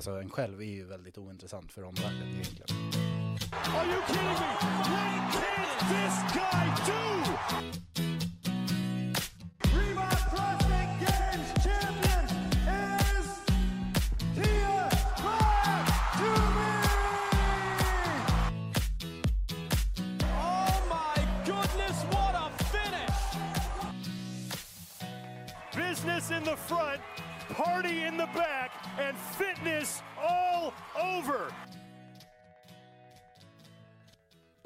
Alltså en själv är ju väldigt ointressant för omvärlden egentligen. Are you kidding me? What can this guy do?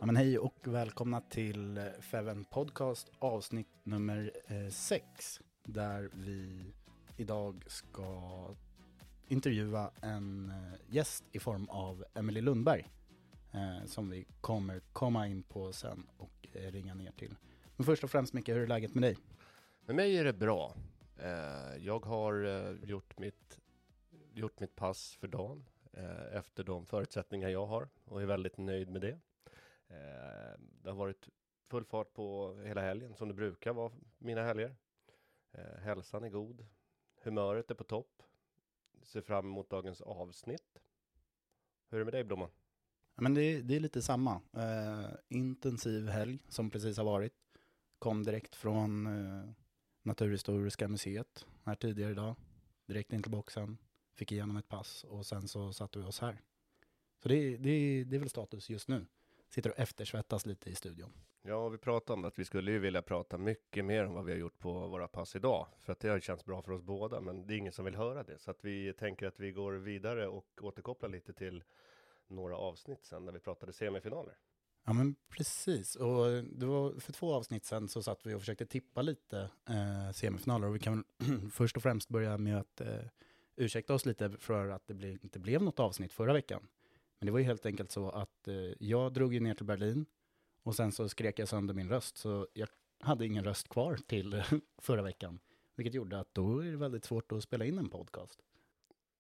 Ja, men hej och välkomna till Feven Podcast avsnitt nummer eh, 6. där vi idag ska intervjua en eh, gäst i form av Emily Lundberg. Eh, som vi kommer komma in på sen och eh, ringa ner till. Men först och främst Micke, hur är läget med dig? Med mig är det bra. Eh, jag har gjort, mitt, gjort mitt pass för dagen efter de förutsättningar jag har och är väldigt nöjd med det. Eh, det har varit full fart på hela helgen som det brukar vara mina helger. Eh, hälsan är god, humöret är på topp. Ser fram emot dagens avsnitt. Hur är det med dig Blomman? Men det, det är lite samma. Eh, intensiv helg som precis har varit. Kom direkt från eh, Naturhistoriska museet här tidigare idag. Direkt in till boxen. Fick igenom ett pass och sen så satte vi oss här. Så det, det, det är väl status just nu. Sitter och eftersvettas lite i studion. Ja, vi pratade om att vi skulle ju vilja prata mycket mer om vad vi har gjort på våra pass idag. För att det har känts bra för oss båda, men det är ingen som vill höra det. Så att vi tänker att vi går vidare och återkopplar lite till några avsnitt sen, där vi pratade semifinaler. Ja men precis, och det var för två avsnitt sen så satt vi och försökte tippa lite eh, semifinaler och vi kan först och främst börja med att eh, ursäkta oss lite för att det inte blev något avsnitt förra veckan. Men det var ju helt enkelt så att eh, jag drog ju ner till Berlin och sen så skrek jag sönder min röst så jag hade ingen röst kvar till förra veckan. Vilket gjorde att då är det väldigt svårt att spela in en podcast.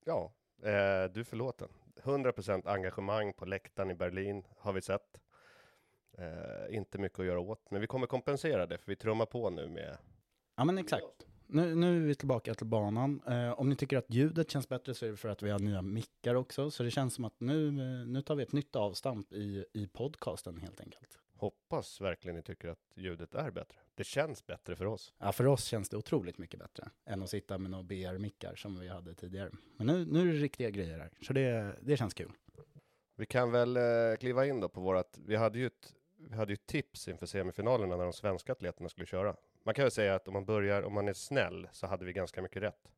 Ja, eh, du är förlåten. 100% engagemang på läktaren i Berlin har vi sett. Eh, inte mycket att göra åt, men vi kommer kompensera det, för vi trummar på nu med Ja men exakt. Nu, nu är vi tillbaka till banan. Eh, om ni tycker att ljudet känns bättre så är det för att vi har nya mickar också. Så det känns som att nu, eh, nu tar vi ett nytt avstamp i, i podcasten helt enkelt. Hoppas verkligen ni tycker att ljudet är bättre. Det känns bättre för oss. Ja, för oss känns det otroligt mycket bättre än att sitta med några BR-mickar som vi hade tidigare. Men nu, nu är det riktiga grejer här, så det, det känns kul. Vi kan väl eh, kliva in då på vårat, vi hade ju ett, vi hade ju ett tips inför semifinalerna när de svenska atleterna skulle köra. Man kan väl säga att om man börjar, om man är snäll, så hade vi ganska mycket rätt.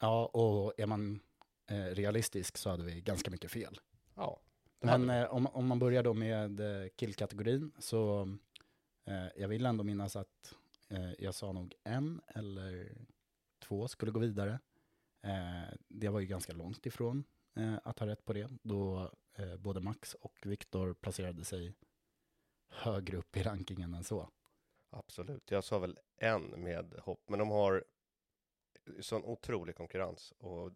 Ja, och är man eh, realistisk så hade vi ganska mycket fel. Ja, Men eh, om, om man börjar då med eh, killkategorin så eh, jag vill ändå minnas att eh, jag sa nog en eller två skulle gå vidare. Eh, det var ju ganska långt ifrån att ha rätt på det då både Max och Viktor placerade sig högre upp i rankingen än så. Absolut. Jag sa väl en med hopp, men de har sån otrolig konkurrens och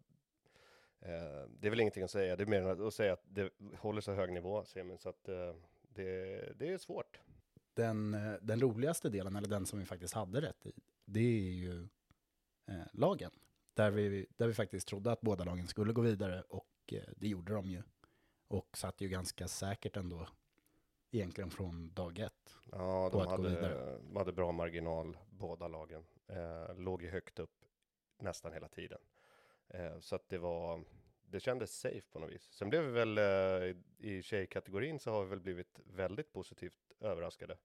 eh, det är väl ingenting att säga. Det är mer än att säga att det håller så hög nivå, semin, så att eh, det, det är svårt. Den, eh, den roligaste delen, eller den som vi faktiskt hade rätt i, det är ju eh, lagen. Där vi, där vi faktiskt trodde att båda lagen skulle gå vidare och eh, det gjorde de ju. Och satt ju ganska säkert ändå, egentligen från dag ett. Ja, de hade, de hade bra marginal, båda lagen. Eh, låg ju högt upp nästan hela tiden. Eh, så att det var, det kändes safe på något vis. Sen blev vi väl eh, i tjejkategorin så har vi väl blivit väldigt positivt överraskade.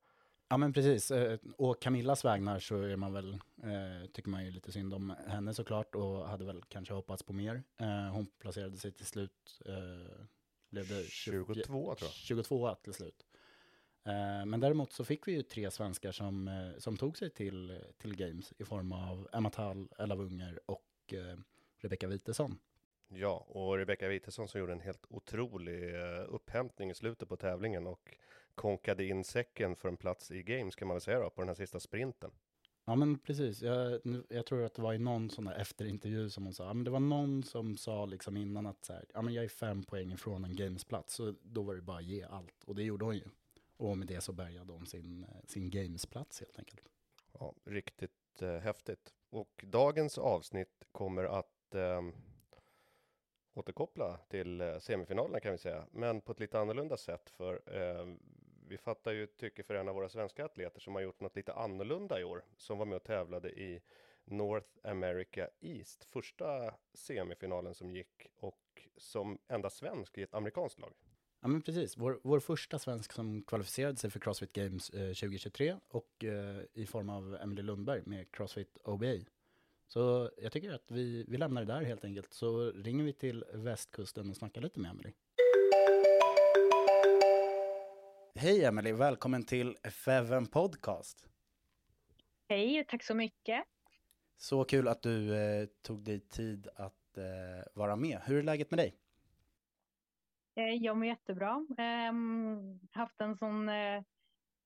Ja men precis, Eh, och Camillas vägnar så är man väl, eh, tycker man ju lite synd om henne såklart och hade väl kanske hoppats på mer. Eh, Hon placerade sig till slut, eh, blev det 22 tror jag. 22 till slut. Eh, Men däremot så fick vi ju tre svenskar som, eh, som tog sig till, till Games i form av Emma Tall, Ella Wunger och eh, Rebecka Witesson. Ja, och Rebecka Witesson som gjorde en helt otrolig upphämtning i slutet på tävlingen och konkade in säcken för en plats i Games kan man väl säga då, på den här sista sprinten. Ja men precis, jag, jag tror att det var i någon sån där efterintervju som hon sa, ja, men det var någon som sa liksom innan att så här, ja men jag är fem poäng ifrån en gamesplats, så då var det bara att ge allt, och det gjorde hon ju. Och med det så bärgade de sin, sin gamesplats helt enkelt. Ja, riktigt eh, häftigt. Och dagens avsnitt kommer att eh, återkoppla till eh, semifinalerna kan vi säga, men på ett lite annorlunda sätt för eh, vi fattar ju tycke för en av våra svenska atleter som har gjort något lite annorlunda i år, som var med och tävlade i North America East, första semifinalen som gick och som enda svensk i ett amerikanskt lag. Ja men precis, vår, vår första svensk som kvalificerade sig för Crossfit Games eh, 2023 och eh, i form av Emily Lundberg med Crossfit OBA. Så jag tycker att vi, vi lämnar det där helt enkelt, så ringer vi till västkusten och snackar lite med Emily. Hej Emily, välkommen till Feven Podcast. Hej, tack så mycket. Så kul att du eh, tog dig tid att eh, vara med. Hur är läget med dig? Eh, jag mår jättebra. Eh, haft en sån eh,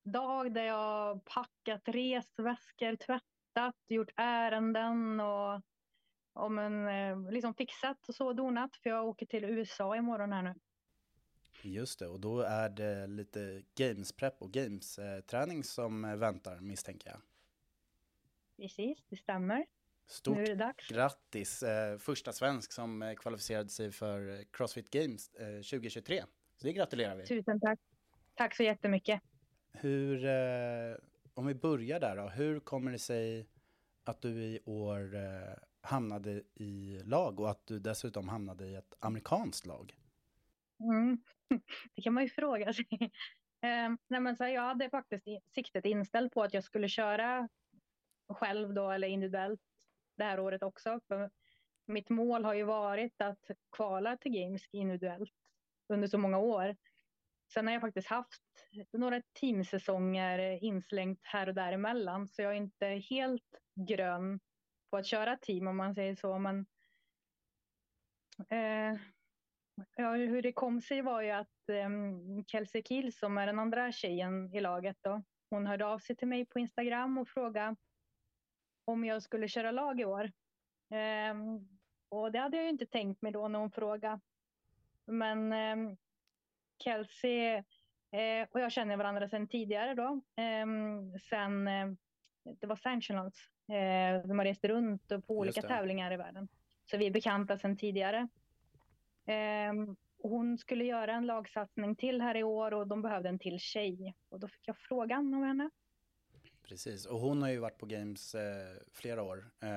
dag där jag packat resväskor, tvättat, gjort ärenden och, och men, eh, liksom fixat och så donat. För jag åker till USA imorgon här nu. Just det, och då är det lite games-prep och games-träning som väntar misstänker jag. Precis, det stämmer. Stort Nu är det dags. grattis! Eh, första svensk som eh, kvalificerade sig för eh, Crossfit Games eh, 2023. Så det gratulerar vi. Tusen tack. Tack så jättemycket. Hur, eh, om vi börjar där då, hur kommer det sig att du i år hamnade i lag och att du dessutom hamnade i ett amerikanskt lag? Mm. Det kan man ju fråga sig. Nej men så jag hade faktiskt siktet inställt på att jag skulle köra själv då eller individuellt det här året också. För mitt mål har ju varit att kvala till Games individuellt under så många år. Sen har jag faktiskt haft några teamsäsonger inslängt här och däremellan så jag är inte helt grön på att köra team om man säger så. Men, eh, Ja, hur det kom sig var ju att eh, Kelsey Kiel som är den andra tjejen i laget då, hon hörde av sig till mig på Instagram och frågade om jag skulle köra lag i år. Ehm, och det hade jag ju inte tänkt mig då när hon frågade. Men um, Kelsey eh, och jag känner varandra sedan tidigare då. Um, sen eh, det var Sanctionals. Eh, de har rest runt och på olika tävlingar i världen. Så vi är bekanta sedan tidigare. Och hon skulle göra en lagsatsning till här i år och de behövde en till tjej. Och då fick jag frågan om henne. Precis, och hon har ju varit på Games eh, flera år. Eh,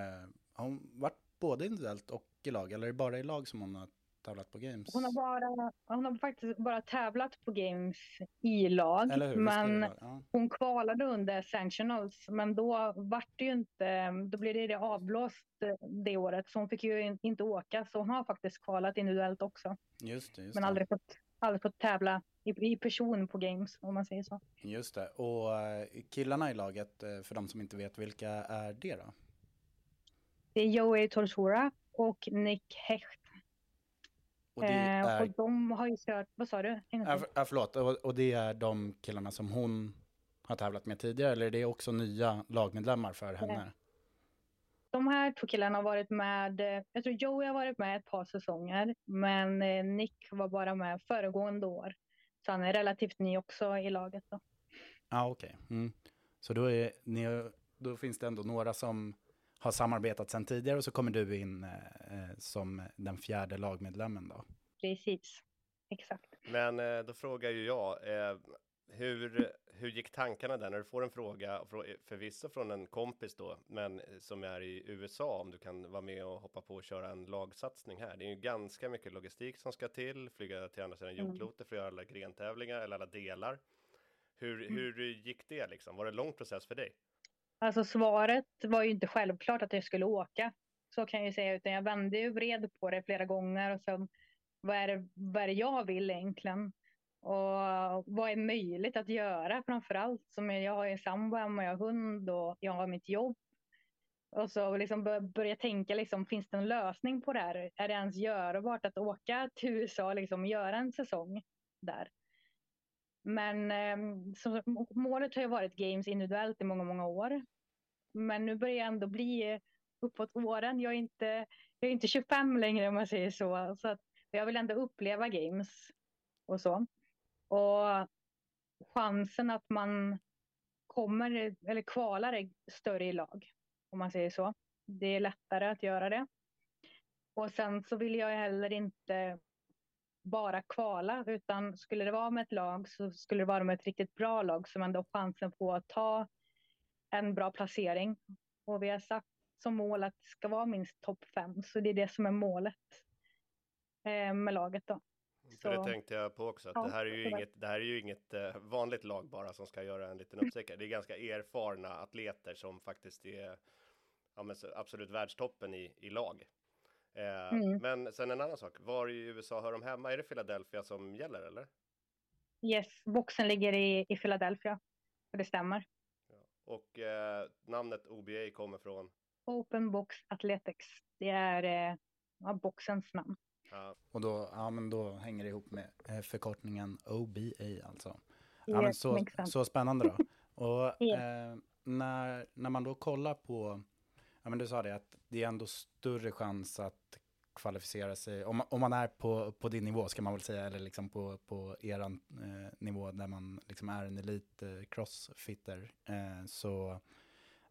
har hon varit både individuellt och i lag, eller är det bara i lag som hon har tävlat på Games? Hon har, bara, hon har faktiskt bara tävlat på Games i lag. Men? Ja. hon kvalade under Sanctionals. Men då vart det ju inte, då blev det, det avblåst eh, det året. Så hon fick ju in- inte åka. Så hon har faktiskt kvalat individuellt också. Just det, just Men aldrig fått, aldrig fått tävla i, i person på Games om man säger så. Just det. Och eh, killarna i laget, eh, för de som inte vet, vilka är det då? Det är Joey Tortura och Nick Hecht. Och Eh, är, och de har ju kört, vad sa du? Ja, för- förlåt, och, och det är de killarna som hon har tävlat med tidigare, eller är det också nya lagmedlemmar för henne? De här två killarna har varit med, jag tror Joey har varit med ett par säsonger, men eh, Nick var bara med föregående år. Så han är relativt ny också i laget. Då. Ja, okej. Mm. Så då, är, ni, då finns det ändå några som har samarbetat sedan tidigare och så kommer du in eh, eh, som den fjärde lagmedlemmen då. Precis, exakt. Men eh, då frågar ju jag, eh, hur, hur gick tankarna där när du får en fråga, frå- förvisso från en kompis då, men eh, som är i USA, om du kan vara med och hoppa på och köra en lagsatsning här. Det är ju ganska mycket logistik som ska till, flyga till andra sidan Mm. jordklotet för att göra alla grentävlingar eller alla delar. Hur, hur gick det liksom? Var det en lång process för dig? Alltså svaret var ju inte självklart att jag skulle åka. Så kan jag ju säga, utan jag vände ju vred på det flera gånger och så vad är det, vad är det jag vill egentligen? Och vad är möjligt att göra framför allt? Som jag har ju sambo hemma, jag har hund och jag har mitt jobb. Och så liksom bör- börja tänka, liksom, finns det en lösning på det här? Är det ens görbart att åka till USA och liksom göra en säsong där? Men ehm, så, målet har ju varit games individuellt i många, många år. Men nu börjar jag ändå bli uppåt åren. Jag är inte, jag är inte 25 längre om man säger så. så att jag vill ändå uppleva games och så. Och chansen att man kommer eller kvalar är större i lag om man säger så. Det är lättare att göra det. Och sen så vill jag heller inte bara kvala, utan skulle det vara med ett lag så skulle det vara med ett riktigt bra lag som ändå har chansen på att ta en bra placering. Och vi har sagt som mål att det ska vara minst topp fem, så det är det som är målet eh, med laget då. För det tänkte jag på också, att ja, det här är ju inget, det här är ju inget eh, vanligt lag bara som ska göra en liten uppstickare. Det är ganska erfarna atleter som faktiskt är ja, men absolut världstoppen i, i lag. Eh, mm. Men sen en annan sak, var i USA hör de hemma? Är det Philadelphia som gäller eller? Yes, boxen ligger i, i Philadelphia, det stämmer. Ja. Och eh, namnet OBA kommer från? Open Box Athletics. Det är eh, boxens namn. Ja. Och då, ja, men då hänger det ihop med eh, förkortningen OBA alltså. Ja, men så, så spännande då. Och eh, när, när man då kollar på, ja men du sa det att det är ändå större chans att kvalificera sig, om, om man är på, på din nivå ska man väl säga, eller liksom på, på er eh, nivå där man liksom är en elit eh, crossfitter, eh, så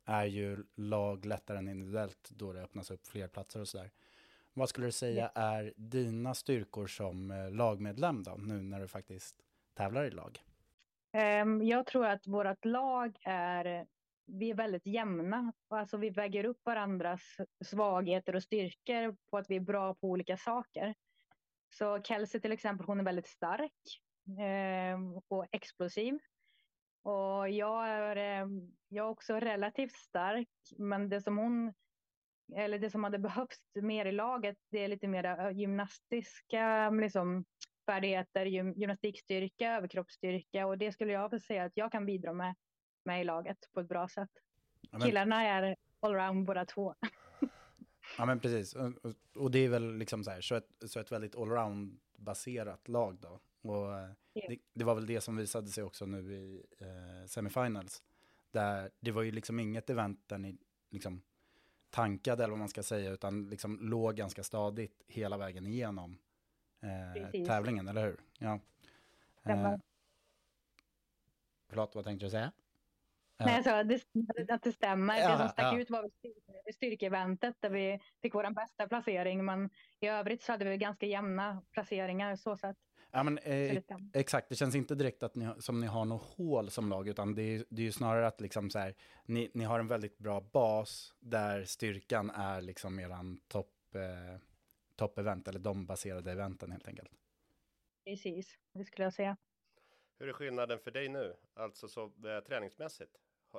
är ju lag lättare än individuellt då det öppnas upp fler platser och sådär. Vad skulle du säga är dina styrkor som eh, lagmedlem då, nu när du faktiskt tävlar i lag? Ehm, jag tror att vårt lag är, vi är väldigt jämna. Alltså vi väger upp varandras svagheter och styrkor på att vi är bra på olika saker. Så Kelsey till exempel, hon är väldigt stark ehm, och explosiv. Och jag är, ehm, jag är också relativt stark, men det som hon eller det som hade behövts mer i laget, det är lite mer gymnastiska liksom, färdigheter, gym, gymnastikstyrka, överkroppsstyrka och det skulle jag säga att jag kan bidra med, med i laget på ett bra sätt. Ja, men... Killarna är allround båda två. ja men precis, och, och, det är väl liksom så här, så ett, så ett väldigt allround baserat lag då. Och yeah. det, det, var väl det som visade sig också nu i eh, semifinals. Där det var ju liksom inget event där ni liksom tankade eller vad man ska säga, utan liksom låg ganska stadigt hela vägen igenom eh, tävlingen, eller hur? Ja. Eh, förlåt, vad tänkte du säga? Nej, alltså, det, att det stämmer. Ja, det som stack ja. ut var styrkeeventet där vi fick vår bästa placering. Men i övrigt så hade vi ganska jämna placeringar så sätt. Ja, men, eh, exakt, det känns inte direkt att ni, som ni har något hål som lag, utan det är, det är ju snarare att liksom så här, ni, ni har en väldigt bra bas där styrkan är liksom eran topp, eh, topp-event, eller de baserade eventen helt enkelt. Precis, det skulle jag säga. Hur är skillnaden för dig nu, alltså så eh, träningsmässigt?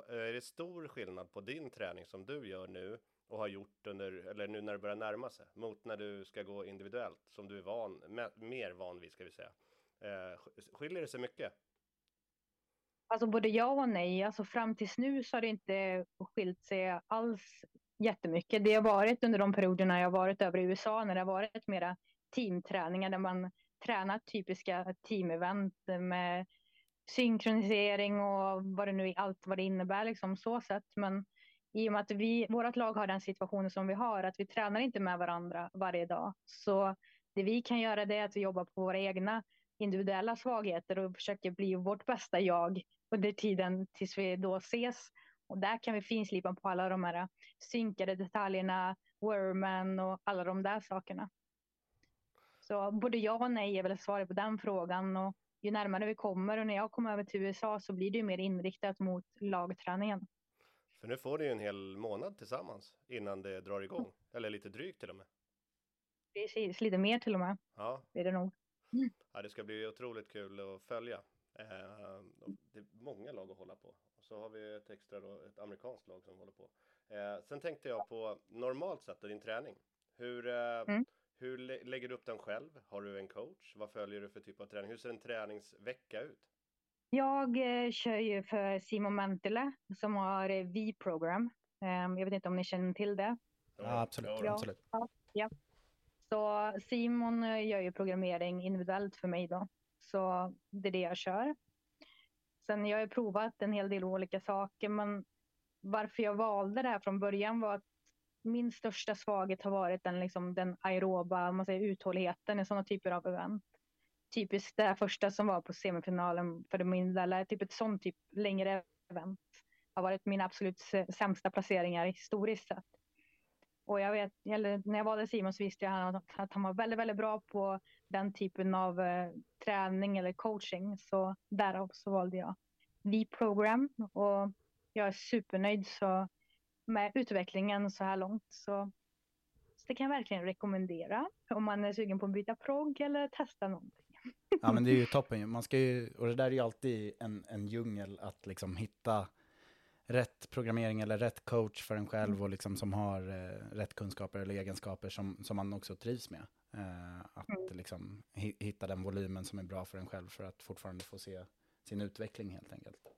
Är det stor skillnad på din träning som du gör nu och har gjort under, eller nu när det börjar närma sig, mot när du ska gå individuellt, som du är van, mer van vid ska vi säga. Eh, skiljer det sig mycket? Alltså både ja och nej. Alltså fram tills nu så har det inte skilt sig alls jättemycket. Det har varit under de perioderna jag varit över i USA när det har varit mera teamträningar där man tränar typiska teamevent med synkronisering och vad det nu allt vad det innebär liksom så sett. Men i och med att vi, vårt lag har den situationen som vi har, att vi tränar inte med varandra varje dag. Så det vi kan göra det är att vi jobbar på våra egna individuella svagheter och försöker bli vårt bästa jag under tiden tills vi då ses. Och där kan vi finslipa på alla de här synkade detaljerna, wormen och alla de där sakerna. Så både ja och nej är väl svaret på den frågan. Och ju närmare vi kommer och när jag kommer över till USA så blir det mer inriktat mot lagträningen. För nu får ni ju en hel månad tillsammans innan det drar igång, mm. eller lite drygt till och med. Precis, lite mer till och med. Ja. Det är det nog. Mm. Ja, det ska bli otroligt kul att följa. Eh, det är många lag att hålla på. Och så har vi ett extra då, ett amerikanskt lag som håller på. Eh, sen tänkte jag på normalt sett och din träning. Hur, eh, mm. hur lä lägger du upp den själv? Har du en coach? Vad följer du för typ av träning? Hur ser en träningsvecka ut? Jag eh, kör ju för Simon Mantele som har eh, V-program. Um, jag vet inte om ni känner till det? Ja, absolut. Ja, absolut. Ja, ja. Så Simon eh, gör ju programmering individuellt för mig då. Så det är det jag kör. Sen jag har jag provat en hel del olika saker, men varför jag valde det här från början var att min största svaghet har varit den, liksom, den aeroba man säger, uthålligheten i sådana typer av event typiskt det första som var på semifinalen för de lilla, typ ett sånt typ längre event har varit mina absolut sämsta placeringar historiskt sett. Och jag vet, eller när jag valde Simon så visste jag att, att han var väldigt, väldigt bra på den typen av eh, träning eller coaching. Så därav så valde jag V-program och jag är supernöjd så, med utvecklingen så här långt. Så, så det kan jag verkligen rekommendera om man är sugen på att byta progg eller testa någonting. Ja men det är ju toppen Man ska ju, och det där är ju alltid en, en djungel att liksom hitta rätt programmering eller rätt coach för en själv mm. och liksom som har eh, rätt kunskaper eller egenskaper som, som man också trivs med. Eh, att mm. liksom hitta den volymen som är bra för en själv för att fortfarande få se sin utveckling helt enkelt.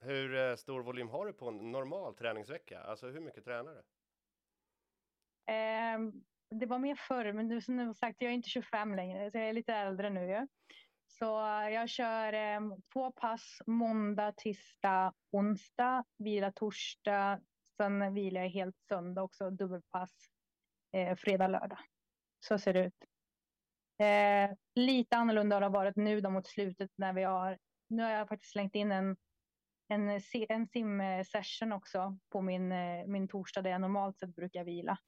Hur eh, stor volym har du på en normal träningsvecka? Alltså hur mycket tränar du? Eh, det var mer förr, men nu, som sagt, jag är inte 25 längre, så jag är lite äldre nu. Ja. Så jag kör eh, två pass måndag, tisdag, onsdag, vila torsdag, sen vilar jag helt söndag också, dubbelpass eh, fredag, lördag. Så ser det ut. Eh, lite annorlunda har det varit nu då mot slutet när vi har, nu har jag faktiskt slängt in en, en, en sim-session också på min, eh, min torsdag där jag normalt sett brukar vila.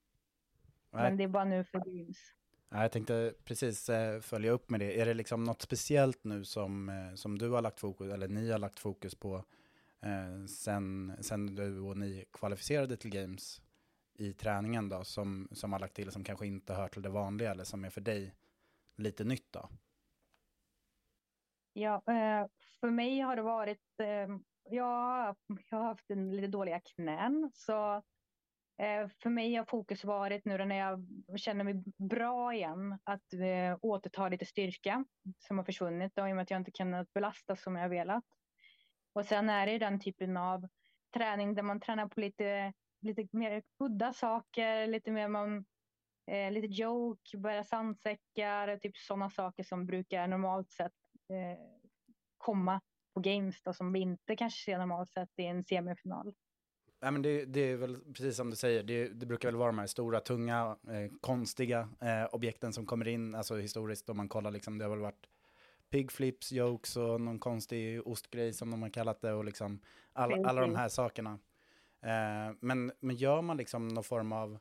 Men det är bara nu för Dreams. Jag tänkte precis eh, följa upp med det. Är det liksom något speciellt nu som, eh, som du har lagt fokus, eller ni har lagt fokus på eh, sen, sen du och ni kvalificerade till Games i träningen då, som, som har lagt till, som kanske inte hör till det vanliga eller som är för dig lite nytt då? Ja, för mig har det varit, jag, jag har haft en lite dåliga knän, så Eh, för mig har fokus varit nu när jag känner mig bra igen att eh, återta lite styrka som har försvunnit då, i och med att jag inte kunnat belasta som jag velat. Och sen är det den typen av träning där man tränar på lite, lite mer udda saker, lite mer man, eh, lite joke, börja sandsäckar, typ sådana saker som brukar normalt sett eh, komma på games då, som vi inte kanske ser normalt sett i en semifinal. Ja, men det, det, är väl precis som du säger, det, det brukar väl vara de här stora, tunga, eh, konstiga eh, objekten som kommer in, alltså historiskt om man kollar liksom, det har väl varit pigflips, jokes och någon konstig ostgrej som de har kallat det och liksom alla, alla de här sakerna. Eh, men, men gör man liksom någon form av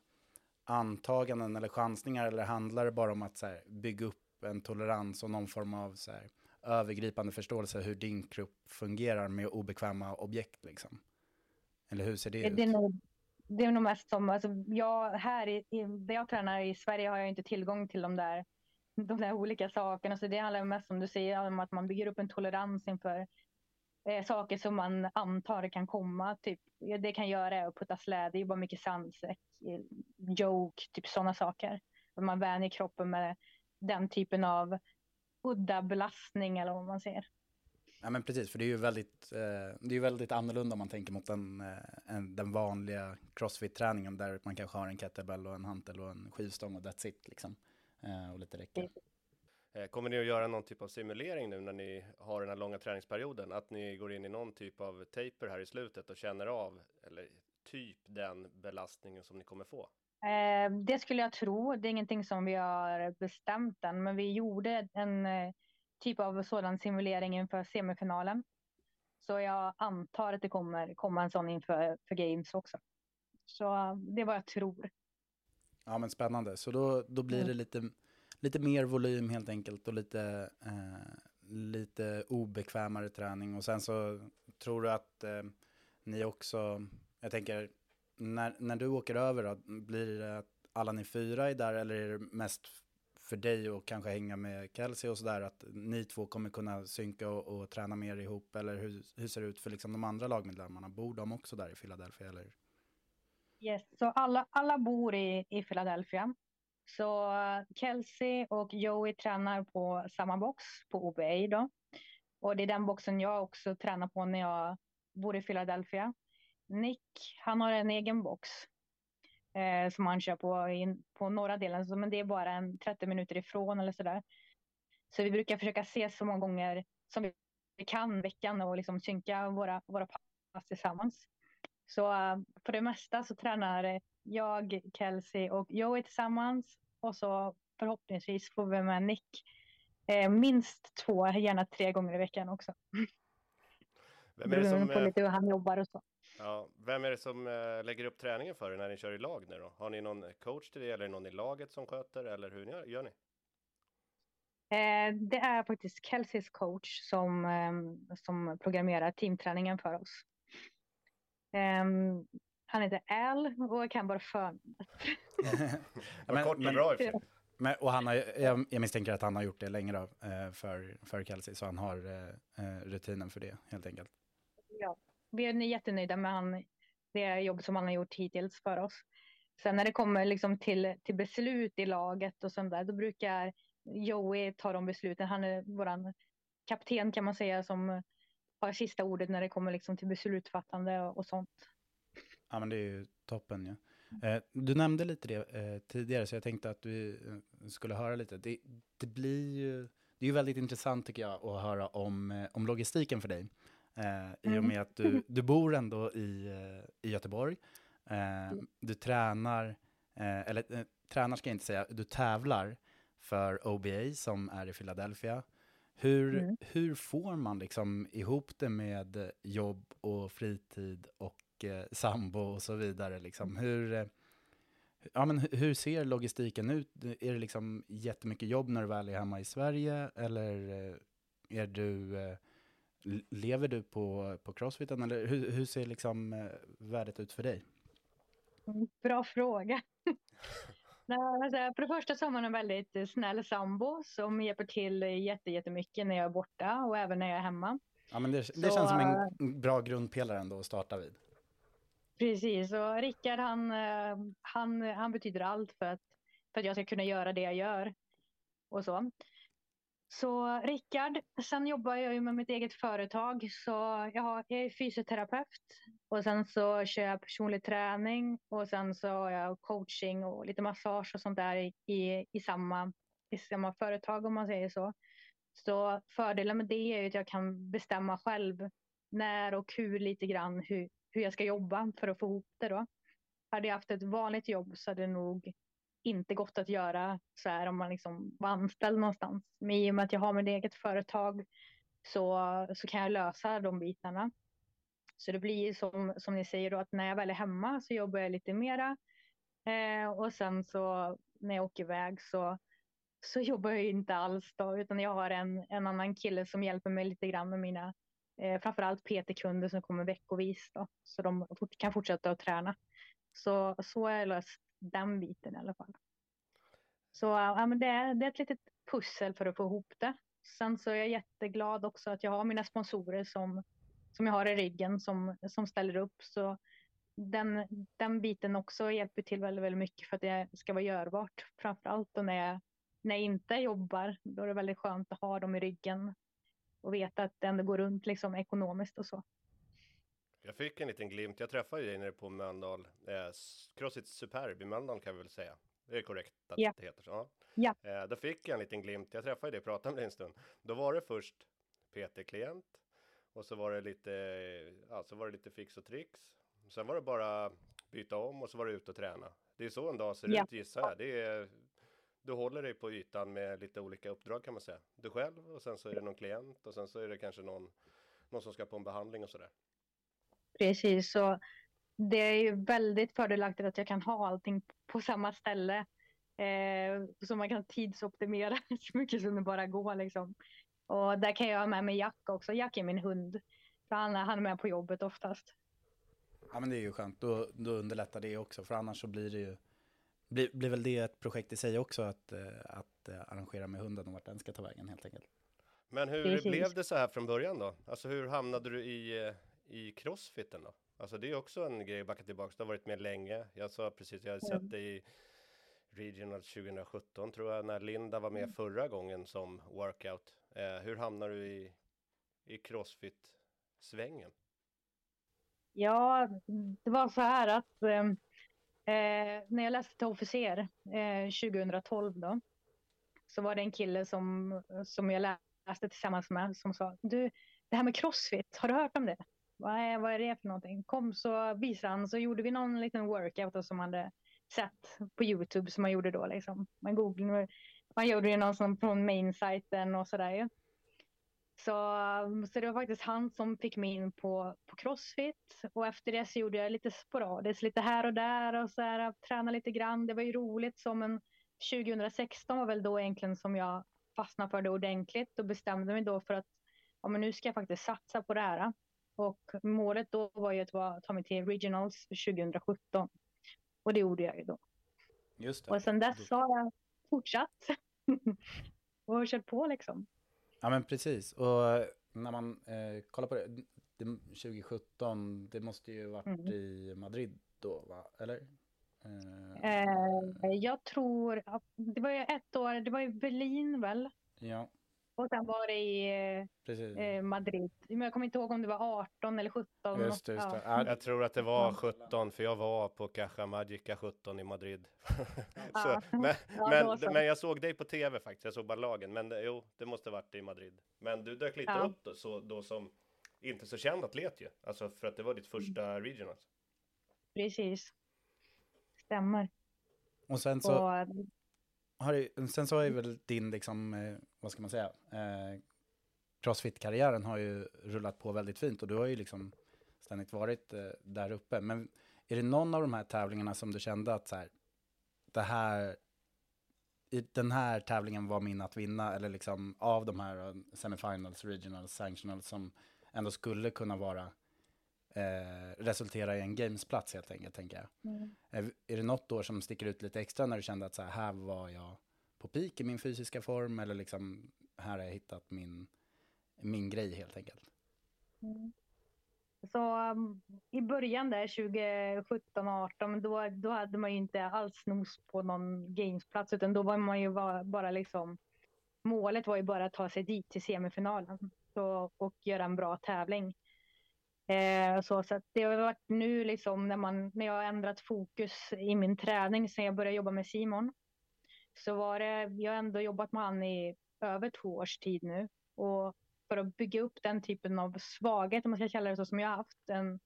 antaganden eller chansningar eller handlar det bara om att här, bygga upp en tolerans och någon form av så här, övergripande förståelse hur din kropp fungerar med obekväma objekt liksom? Eller hur ser det, det ut? Är, nog, det är nog mest som, alltså jag, här i, där jag tränar i Sverige har jag inte tillgång till de där, de där olika sakerna. Så det handlar mest som du säger om att man bygger upp en tolerans inför eh, saker som man antar kan komma. Typ, det kan göra att putta släde, det är bara mycket sandsäck, joke, typ sådana saker. Att man vänjer kroppen med den typen av udda belastning eller vad man säger. Ja men precis, för det är ju väldigt, eh, det är väldigt annorlunda om man tänker mot den, eh, en, den vanliga crossfit-träningen där man kanske har en kettlebell och en hantel och en skivstång och that's it liksom. Eh, och lite räcke. Eh, kommer ni att göra någon typ av simulering nu när ni har den här långa träningsperioden? Att ni går in i någon typ av taper här i slutet och känner av, eller typ den belastningen som ni kommer få? Eh, det skulle jag tro. Det är ingenting som vi har bestämt än, men vi gjorde en eh, typ av sådan simulering inför semifinalen. Så jag antar att det kommer komma en sån inför för Games också. Så det är vad jag tror. Ja men spännande, så då, då blir det mm. lite, lite mer volym helt enkelt och lite, eh, lite obekvämare träning. Och sen så tror du att eh, ni också, jag tänker, när, när du åker över då, blir det att alla ni fyra är där eller är det mest för dig och kanske hänga med Kelsey och sådär, att ni två kommer kunna synka och, och träna mer ihop? Eller hur, hur, ser det ut för liksom de andra lagmedlemmarna? Bor de också där i Philadelphia? Eller? Yes, så alla, alla bor i, i Philadelphia. Så Kelsey och Joey tränar på samma box på OBA då. Och det är den boxen jag också tränar på när jag bor i Philadelphia. Nick, han har en egen box eh, som han kör på in, på norra delen, så, men det är bara en 30 minuter ifrån eller sådär. Så vi brukar försöka ses så många gånger som vi kan veckan och liksom synka våra, våra pass tillsammans. Så uh, för det mesta så tränar jag, Kelsey och Joey tillsammans och så förhoppningsvis får vi med Nick eh, minst två, gärna tre gånger i veckan också. Vem är det som, på lite hur han jobbar och så. Ja, vem är det som äh, lägger upp träningen för er när ni kör i lag nu då? Har ni någon coach till det eller någon i laget som sköter eller hur gör, gör ni? Eh, det är faktiskt Kelseys coach som, eh, som programmerar teamträningen för oss. Eh, han heter Al och jag kan bara förnamnet. Vad kort och bra i men, och han har, jag, jag misstänker att han har gjort det länge då, eh, för, för Kelsey, så han har eh, eh, rutinen för det helt enkelt. Vi är jättenöjda med han, det jobb som han har gjort hittills för oss. Sen när det kommer liksom till, till beslut i laget och sånt där, då brukar Joey ta de besluten. Han är vår kapten kan man säga som har sista ordet när det kommer liksom till beslutsfattande och, och sånt. Ja, men det är ju toppen. Ja. Eh, du nämnde lite det eh, tidigare, så jag tänkte att du eh, skulle höra lite. Det, det blir ju, det är ju väldigt intressant tycker jag att höra om, eh, om logistiken för dig. I och mm. med att du, du bor ändå i, i Göteborg. Mm. Du tränar, eller tränar ska jag inte säga, du tävlar för OBA som är i Philadelphia. Hur, mm. hur får man liksom ihop det med jobb och fritid och eh, sambo och så vidare. Liksom. Hur, eh, ja, men hur ser logistiken ut? Är det liksom jättemycket jobb när du väl är hemma i Sverige? Eller eh, är du, eh, lever du på, på crossfiten? Eller hur, hur ser liksom eh, värdet ut för dig? Bra fråga. Nej, alltså, för det första så har man en väldigt snäll sambo som hjälper till jättemycket när jag är borta och även när jag är hemma. Ja, men det, det känns som en bra grundpelare ändå att starta vid. Precis, och Rickard han, eh, han, han betyder allt för att, för att jag ska kunna göra det jag gör. Och så. Så Rickard, sen jobbar jag ju med mitt eget företag. Så jag, har, jag är fysioterapeut och sen så kör jag personlig träning och sen så har jag coaching och lite massage och sånt där i, i, samma, i samma företag om man säger så. Så fördelen med det är ju att jag kan bestämma själv när och hur lite grann hur, hur jag ska jobba för att få ihop det då. Hade jag haft ett vanligt jobb så hade det nog inte gått att göra så här om man liksom var anställd någonstans. Men i och med att jag har mitt eget företag så, så kan jag lösa de bitarna. Så det blir som, som ni säger då att när jag väl är hemma så jobbar jag lite mera. Eh, och sen så när jag åker iväg så, så jobbar jag inte alls då, utan jag har en, en annan kille som hjälper mig lite grann med mina eh, framförallt PT-kunder som kommer veckovis då, så de fort, kan fortsätta att träna. Så, så har jag löst den biten i alla fall. Så ja, men det, är, det är ett litet pussel för att få ihop det. Sen så är jag jätteglad också att jag har mina sponsorer som, som jag har i ryggen som, som ställer upp. Så den, den biten också hjälper till väldigt, väldigt mycket för att det ska vara görbart. Framförallt och när jag, när jag inte jobbar. Då är det väldigt skönt att ha dem i ryggen och veta att det ändå går runt liksom ekonomiskt och så. Jag fick en liten glimt. Jag träffade dig nere på Mölndal. Eh, Crossfit Superb i Mölndal kan vi väl säga. Det är korrekt att ja. det heter så? Ja. Eh, då fick jag en liten glimt. Jag träffade dig och pratade med dig en stund. Då var det först PT-klient och så var det lite, ja, så var det lite fix och tricks. Sen var det bara byta om och så var det ut och träna. Det är så en dag ser ja. ut gissar jag. Det är du håller dig på ytan med lite olika uppdrag kan man säga. Du själv och sen så är det någon klient och sen så är det kanske någon, någon som ska på en behandling och sådär. Precis, så det är ju väldigt fördelaktigt att jag kan ha allting på samma ställe. Eh, så man kan tidsoptimera så mycket som det bara går liksom. Och där kan jag ha med mig Jack också. Jack är min hund. För han, han är med på jobbet oftast. Ja men det är ju skönt. Då, då underlättar det också. För annars så blir det ju blir, blir väl det ett projekt i sig också att, eh, att eh, arrangera med hunden och vart den ska ta vägen helt enkelt. Men hur Precis. blev det så här från början då? Alltså hur hamnade du i, eh, i crossfiten då? Alltså det är också en grej, backa tillbaka, du har varit med länge. Jag sa precis, jag har sett mm. dig i Regional 2017 tror jag, när Linda var med mm. förra gången som workout. Eh, hur hamnar du i, i crossfit-svängen? Ja, det var så här att eh, Eh, när jag läste till officer eh, 2012 då, så var det en kille som, som jag läste tillsammans med som sa du, det här med crossfit, har du hört om det? Vad är, vad är det för någonting? Kom så visade han, så gjorde vi någon liten workout som man hade sett på Youtube som man gjorde då. Liksom. Man, googlade, man gjorde ju någon som från main-sajten och sådär. Så, så det var faktiskt han som fick mig in på, på crossfit och efter det så gjorde jag lite sporadiskt, lite här och där och så här, tränade lite grann. Det var ju roligt som en 2016 var väl då egentligen som jag fastnade för det ordentligt och bestämde mig då för att ja, men nu ska jag faktiskt satsa på det här. Och målet då var ju att ta mig till regionals 2017 och det gjorde jag ju då. Just det. Och sen dess har jag fortsatt och kört på liksom. Ja men precis, och när man eh, kollar på det, det, 2017, det måste ju varit mm. i Madrid då, va? Eller? Eh, eh, jag tror, det var ju ett år, det var i Berlin väl? Ja. Och sen var det i eh, Madrid. Men jag kommer inte ihåg om det var 18 eller 17. Just det, just det. Ja. Jag tror att det var 17, för jag var på Caja Magica 17 i Madrid. så, men, ja, men, men, jag såg dig på tv faktiskt, jag såg bara lagen. Men jo, det måste varit i Madrid. Men du dök lite upp då, så, då som inte så känd atlet ju. Alltså för att det var ditt första mm. regionals. Precis. Stämmer. Och sen så... Och, har ju, sen så har ju väl din, liksom, eh, vad ska man säga, eh, crossfit-karriären har ju rullat på väldigt fint och du har ju liksom ständigt varit eh, där uppe. Men är det någon av de här tävlingarna som du kände att så här, det här, i den här tävlingen var min att vinna, eller liksom av de här eh, semifinals, regionals, sanctionals som ändå skulle kunna vara eh, resultera i en gamesplats helt enkelt, tänker jag. Mm. Är, är det något år som sticker ut lite extra när du kände att så här, här var jag på peak i min fysiska form eller liksom här har jag hittat min, min grej helt enkelt? Mm. Så um, i början där 2017, 18 då, då hade man ju inte alls nos på någon gamesplats utan då var man ju bara, bara liksom målet var ju bara att ta sig dit till semifinalen så, och göra en bra tävling. Eh, så, så det har varit nu liksom när, man, när jag har ändrat fokus i min träning sen jag började jobba med Simon. Så var det, jag har ändå jobbat med han i över två års tid nu. Och för att bygga upp den typen av svaghet, om man ska kalla det så, som jag har haft. En,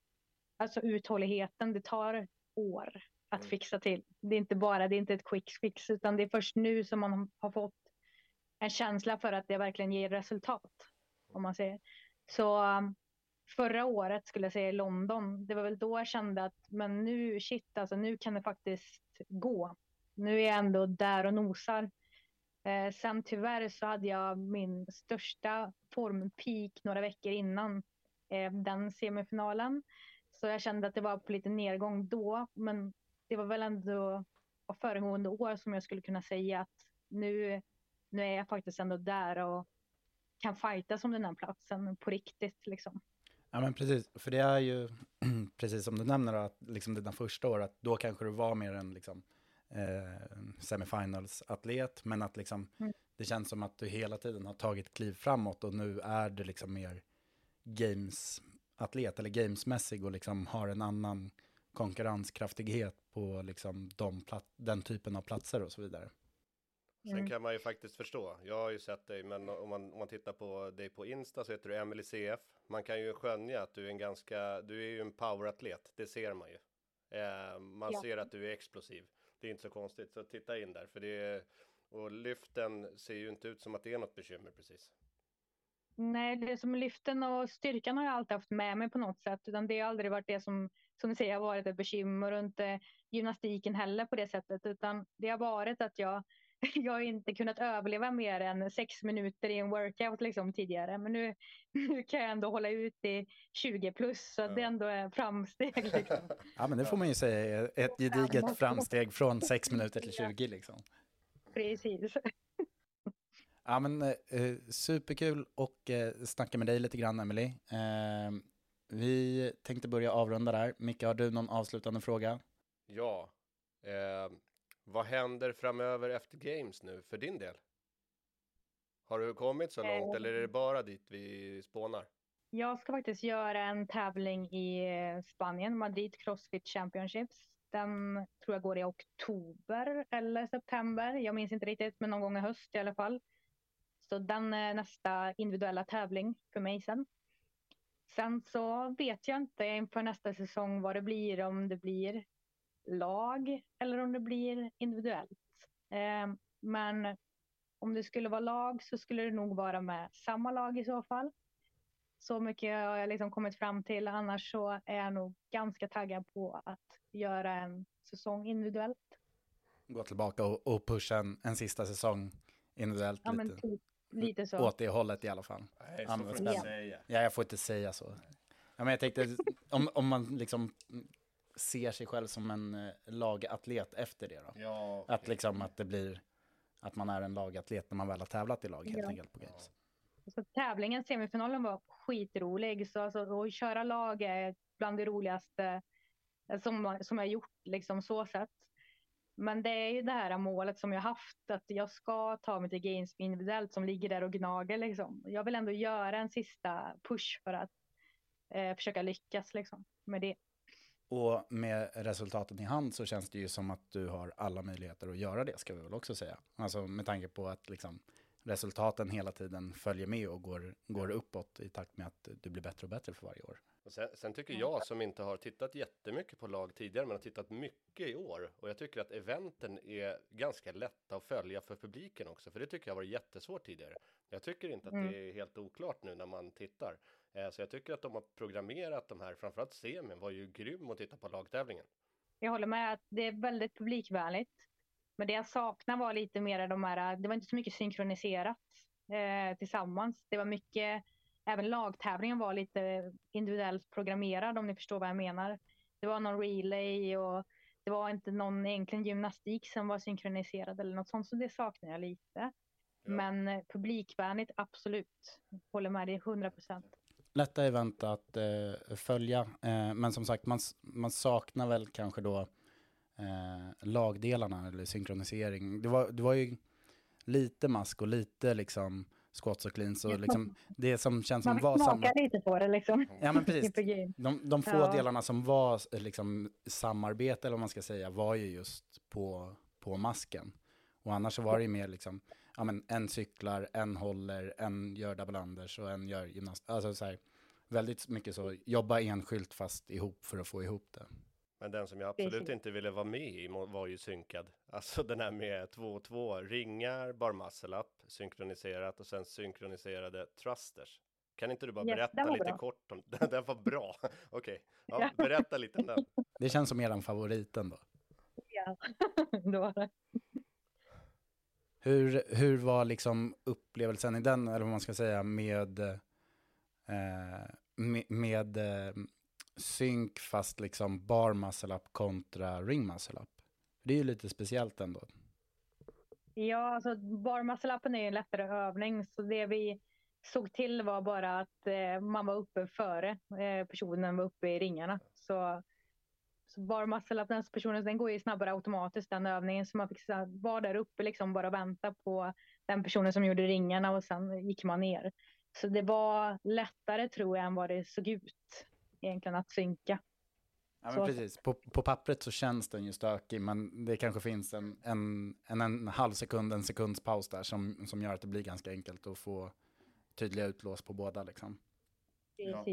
alltså uthålligheten, det tar år att mm. fixa till. Det är inte bara, det är inte ett quick fix, utan det är först nu som man har fått en känsla för att det verkligen ger resultat. Om man säger. Så förra året skulle jag säga i London, det var väl då jag kände att men nu shit, alltså nu kan det faktiskt gå. Nu är jag ändå där och nosar. Eh, sen tyvärr så hade jag min största formpeak några veckor innan eh, den semifinalen. Så jag kände att det var på lite nedgång då, men det var väl ändå föregående år som jag skulle kunna säga att nu, nu är jag faktiskt ändå där och kan fighta som den här platsen på riktigt liksom. Ja men precis, för det är ju precis som du nämner att liksom dina första år, att då kanske du var mer en liksom, eh, semifinals-atlet, men att liksom, mm. det känns som att du hela tiden har tagit kliv framåt och nu är du liksom mer games-atlet eller gamesmässig och liksom har en annan konkurrenskraftighet på liksom de den typen av platser och så vidare. Sen mm. kan man ju faktiskt förstå. Jag har ju sett dig, men om man, om man tittar på dig på Insta så heter du Emily CF. Man kan ju skönja att du är en ganska, du är ju en poweratlet, det ser man ju. Eh, man ja. ser att du är explosiv. Det är inte så konstigt, så titta in där, för det är, och lyften ser ju inte ut som att det är något bekymmer precis. Nej, det som lyften och styrkan har jag alltid haft med mig på något sätt, utan det har aldrig varit det som, som ni säger, har varit ett bekymmer och inte gymnastiken heller på det sättet, utan det har varit att jag jag har inte kunnat överleva mer än sex minuter i en workout liksom tidigare. Men nu, nu kan jag ändå hålla ut i 20 plus så ja. det ändå är framsteg. Liksom. Ja men det får man ju säga är ett gediget framsteg från sex minuter till 20 liksom. Precis. Ja men eh, superkul och eh, snacka med dig lite grann Emily. Eh, vi tänkte börja avrunda där. Micke, har du någon avslutande fråga? Ja. Eh vad händer framöver efter Games nu för din del? Har du kommit så långt eller är det bara dit vi spånar? Jag ska faktiskt göra en tävling i eh, Spanien, Madrid Crossfit Championships. Den tror jag går i oktober eller september. Jag minns inte riktigt, men någon gång i höst i alla fall. Så den är nästa individuella tävling för mig sen. Sen så vet jag inte inför nästa säsong vad det blir, om det blir lag eller om det blir individuellt. Eh, men om det skulle vara lag så skulle det nog vara med samma lag i så fall. Så mycket har jag liksom kommit fram till. Annars så är jag nog ganska taggad på att göra en säsong individuellt. Gå tillbaka och, och pusha en, en sista säsong individuellt Ja, men lite. typ, lite så. Åt det hållet i alla fall. Nej, så men får du inte Ja. säga. Ja, jag får inte säga så. Ja, men jag tänkte, om, om man liksom ser sig själv som en eh, lagatlet efter det då. Ja, Att liksom att det blir, att man är en lagatlet när man väl har tävlat i lag helt Ja. enkelt på Games. Så tävlingen, semifinalen var skitrolig. Så alltså, att köra lag är bland det roligaste eh, som, som jag gjort, liksom så sett. Men det är ju det här målet som jag haft, att jag ska ta mig till Games individuellt som ligger där och gnager. Liksom. Jag vill ändå göra en sista push för att eh, försöka lyckas liksom, med det. Och med resultaten i hand så känns det ju som att du har alla möjligheter att göra det, ska vi väl också säga. Alltså med tanke på att liksom resultaten hela tiden följer med och går, går uppåt i takt med att du blir bättre och bättre för varje år. Och sen, sen tycker jag som inte har tittat jättemycket på lag tidigare, men har tittat mycket i år. Och jag tycker att eventen är ganska lätta att följa för publiken också, för det tycker jag var jättesvårt tidigare. Jag tycker inte att det är helt oklart nu när man tittar. Eh, Så jag tycker att de har programmerat de här, framförallt semin var ju grym att titta på lagtävlingen. Jag håller med att det är väldigt publikvänligt. Men det jag saknar var lite mer de här, det var inte så mycket synkroniserat eh, tillsammans. Det var mycket, även lagtävlingen var lite individuellt programmerad om ni förstår vad jag menar. Det var någon relay och det var inte någon egentligen gymnastik som var synkroniserad eller något sånt, så det saknar jag lite. Men eh, publikvänligt, absolut. Håller med dig 100 procent. Lätta event att eh, följa. Eh, men som sagt, man, man saknar väl kanske då eh, lagdelarna eller synkronisering. Det var, det var ju lite mask och lite liksom squats och cleans. Och liksom, det som känns som Man var samma. smaka lite på det liksom. Ja men precis. De, de få Ja. delarna som var liksom samarbete eller vad man ska säga var ju just på, på masken. Och annars så var det ju mer liksom, ja men en cyklar, en håller, en gör double unders och en gör gymnast. Alltså så här, väldigt mycket så, jobba enskilt fast ihop för att få ihop det. Men den som jag absolut inte ville vara med i var ju synkad. Alltså den här med 2 och 2 ringar, bar muscle up, synkroniserat och sen synkroniserade thrusters. Kan inte du bara Yes, berätta lite bra. kort om den? Den var bra. Okej, ja, Ja. berätta lite om den. Det känns som eran favoriten då. Ja, det var det. Hur, hur var liksom upplevelsen i den, eller vad man ska säga, med, eh, med, med eh, synk fast liksom bar muscle up kontra ring muscle up? Det är ju lite speciellt ändå. Ja, alltså bar muscle-upen är ju en lättare övning. Så det vi såg till var bara att eh, man var uppe före eh, personen var uppe i ringarna. Så, så barmuscle-appen, personen, den går ju snabbare automatiskt den övningen. Så man fick så här vara där uppe liksom bara vänta på den personen som gjorde ringarna och sen gick man ner. Så det var lättare tror jag än vad det såg ut egentligen att synka. Ja, men Så- precis. På, på pappret så känns den ju stökig, men det kanske finns en, en, en, en halv sekund, en sekunds paus där som, som gör att det blir ganska enkelt att få tydliga utlås på båda. Liksom. Ja.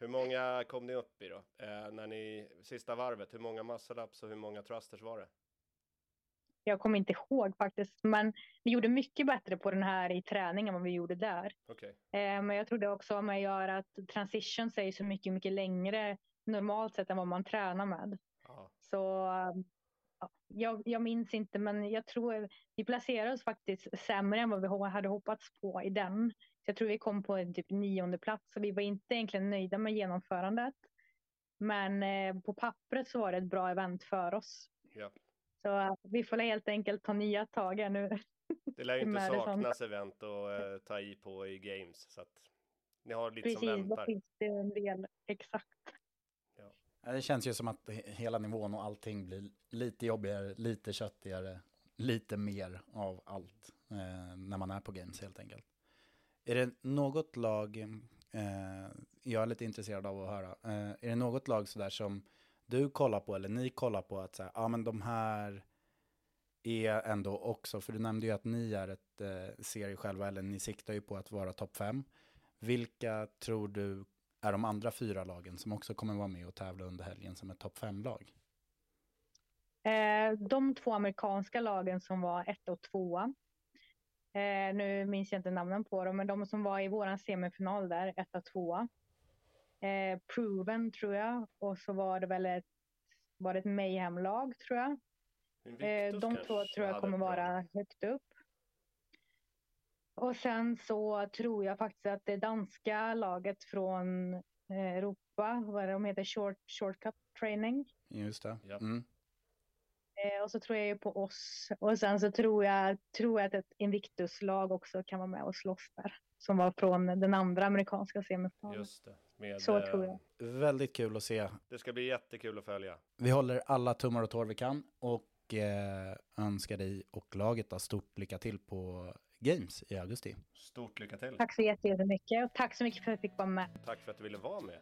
Hur många kom ni upp i då? Eh, när ni, sista varvet, hur många muscle ups och hur många thrusters var det? Jag kommer inte ihåg faktiskt, men vi gjorde mycket bättre på den här i träning än vad vi gjorde där. Okej, Eh, Men jag trodde också om jag gör att transitions är så mycket, mycket längre normalt sett än vad man tränar med. ja. Så jag, jag minns inte, men jag tror vi placerade oss faktiskt sämre än vad vi hade hoppats på i den. Så jag tror vi kom på en typ nionde plats, så vi var inte egentligen nöjda med genomförandet. Men eh, på pappret så var det ett bra event för oss. ja. Så eh, vi får helt enkelt ta nya tag här nu. Det lär ju inte saknas event att eh, ta i på i games, så att ni har lite som Precis, då väntar. finns det en del exakt. Det känns ju som att hela nivån och allting blir lite jobbigare, lite köttigare, lite mer av allt eh, när man är på games helt enkelt. Är det något lag, eh, jag är lite intresserad av att höra, eh, är det något lag sådär som du kollar på eller ni kollar på att säga, ja ah, men de här är ändå också, för du nämnde ju att ni är ett eh, serie själva, eller ni siktar ju på att vara topp fem. Vilka tror du är de andra fyra lagen som också kommer vara med och tävla under helgen som ett topp fem-lag? Eh, de två amerikanska lagen som var ett och tvåa. Eh, nu minns jag inte namnen på dem, men de som var i våran semifinal där, etta, tvåa. Eh, Proven tror jag och så var det väl ett, var det ett Mayhem-lag tror jag. Eh, de två tror jag kommer vara högt upp. Och sen så tror jag faktiskt att det danska laget från eh, Europa, vad de heter, short, shortcut training. Just det. Japp. Mm. Eh, och så tror jag ju på oss. Och sen så tror jag, tror jag att ett Invictus-lag också kan vara med och slåss där. Som var från den andra amerikanska semifinalen. Just det. Med, Så eh, tror jag. Väldigt kul att se. Det ska bli jättekul att följa. Vi håller alla tummar och tår vi kan och eh, önskar dig och laget då stort lycka till på Games i augusti. Stort lycka till. Tack så jätte- jättemycket och tack så mycket för att jag fick vara med. Tack för att du ville vara med.